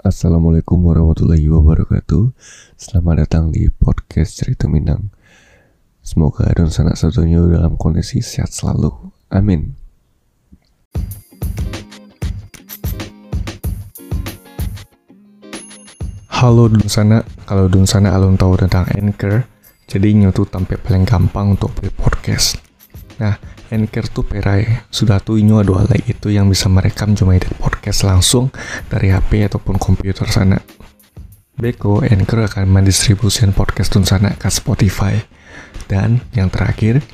Assalamualaikum warahmatullahi wabarakatuh. Selamat datang di podcast Cerita Minang. Semoga dan sanak satunya dalam kondisi sehat selalu. Amin. Halo Dun Sana, kalau Dun Sana alun tahu tentang Anchor, jadi nyotu tampil paling gampang untuk beli podcast. Nah, Anchor tuh perai, sudah tuh inyo ada itu yang bisa merekam cuma edit podcast langsung dari HP ataupun komputer sana. Beko, Anchor akan mendistribusikan podcast Dun Sana ke Spotify. Dan yang terakhir,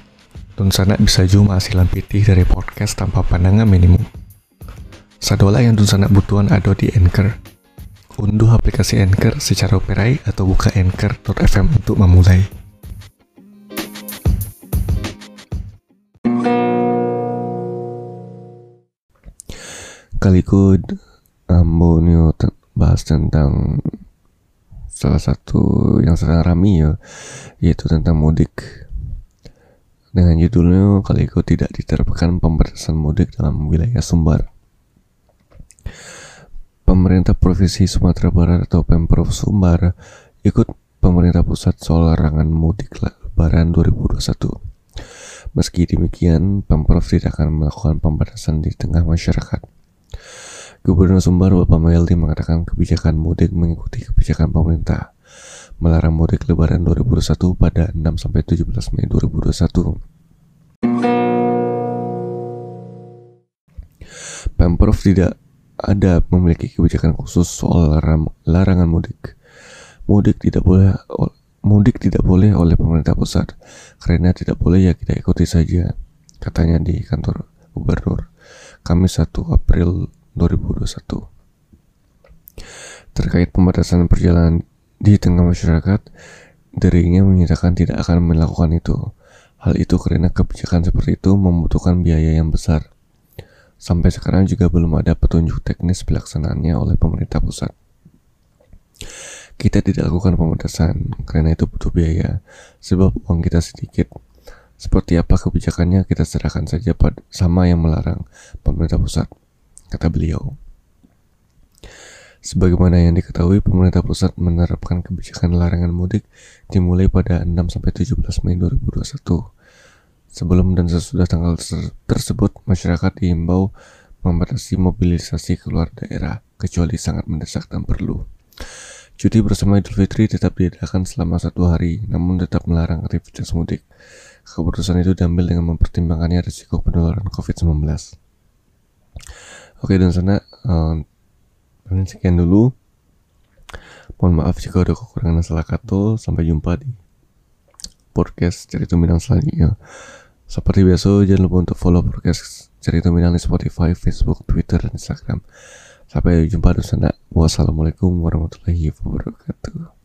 Dun Sana bisa juga hasilan pitih dari podcast tanpa pandangan minimum. Sadola yang Dun Sana butuhan ada di Anchor Unduh aplikasi Anchor secara operai atau buka anchor.fm untuk memulai. Kaliku ambo um, bahas tentang salah satu yang sedang rami ya yaitu tentang mudik dengan judulnya kaliku tidak diterapkan pembatasan mudik dalam wilayah Sumbar pemerintah Provinsi Sumatera Barat atau Pemprov Sumbar ikut pemerintah pusat soal larangan mudik lebaran 2021. Meski demikian, Pemprov tidak akan melakukan pembatasan di tengah masyarakat. Gubernur Sumbar Bapak Meldi mengatakan kebijakan mudik mengikuti kebijakan pemerintah melarang mudik lebaran 2021 pada 6 sampai 17 Mei 2021. Pemprov tidak ada memiliki kebijakan khusus soal larangan mudik. Mudik tidak boleh mudik tidak boleh oleh pemerintah pusat karena tidak boleh ya kita ikuti saja katanya di kantor gubernur Kamis 1 April 2021 terkait pembatasan perjalanan di tengah masyarakat dirinya menyatakan tidak akan melakukan itu hal itu karena kebijakan seperti itu membutuhkan biaya yang besar Sampai sekarang juga belum ada petunjuk teknis pelaksanaannya oleh pemerintah pusat. Kita tidak lakukan pembatasan karena itu butuh biaya, sebab uang kita sedikit. Seperti apa kebijakannya kita serahkan saja pada sama yang melarang pemerintah pusat, kata beliau. Sebagaimana yang diketahui, pemerintah pusat menerapkan kebijakan larangan mudik dimulai pada 6-17 Mei 2021 Sebelum dan sesudah tanggal tersebut, masyarakat diimbau membatasi mobilisasi keluar daerah, kecuali sangat mendesak dan perlu. Cuti bersama Idul Fitri tetap diadakan selama satu hari, namun tetap melarang aktivitas mudik. Keputusan itu diambil dengan mempertimbangkannya risiko penularan COVID-19. Oke, dan sana, uh, sekian dulu. Mohon maaf jika ada kekurangan salah kata. Sampai jumpa di podcast cerita bidang selanjutnya. Seperti biasa, jangan lupa untuk follow podcast Cerita Minang di Spotify, Facebook, Twitter, dan Instagram. Sampai jumpa di sana. Wassalamualaikum warahmatullahi wabarakatuh.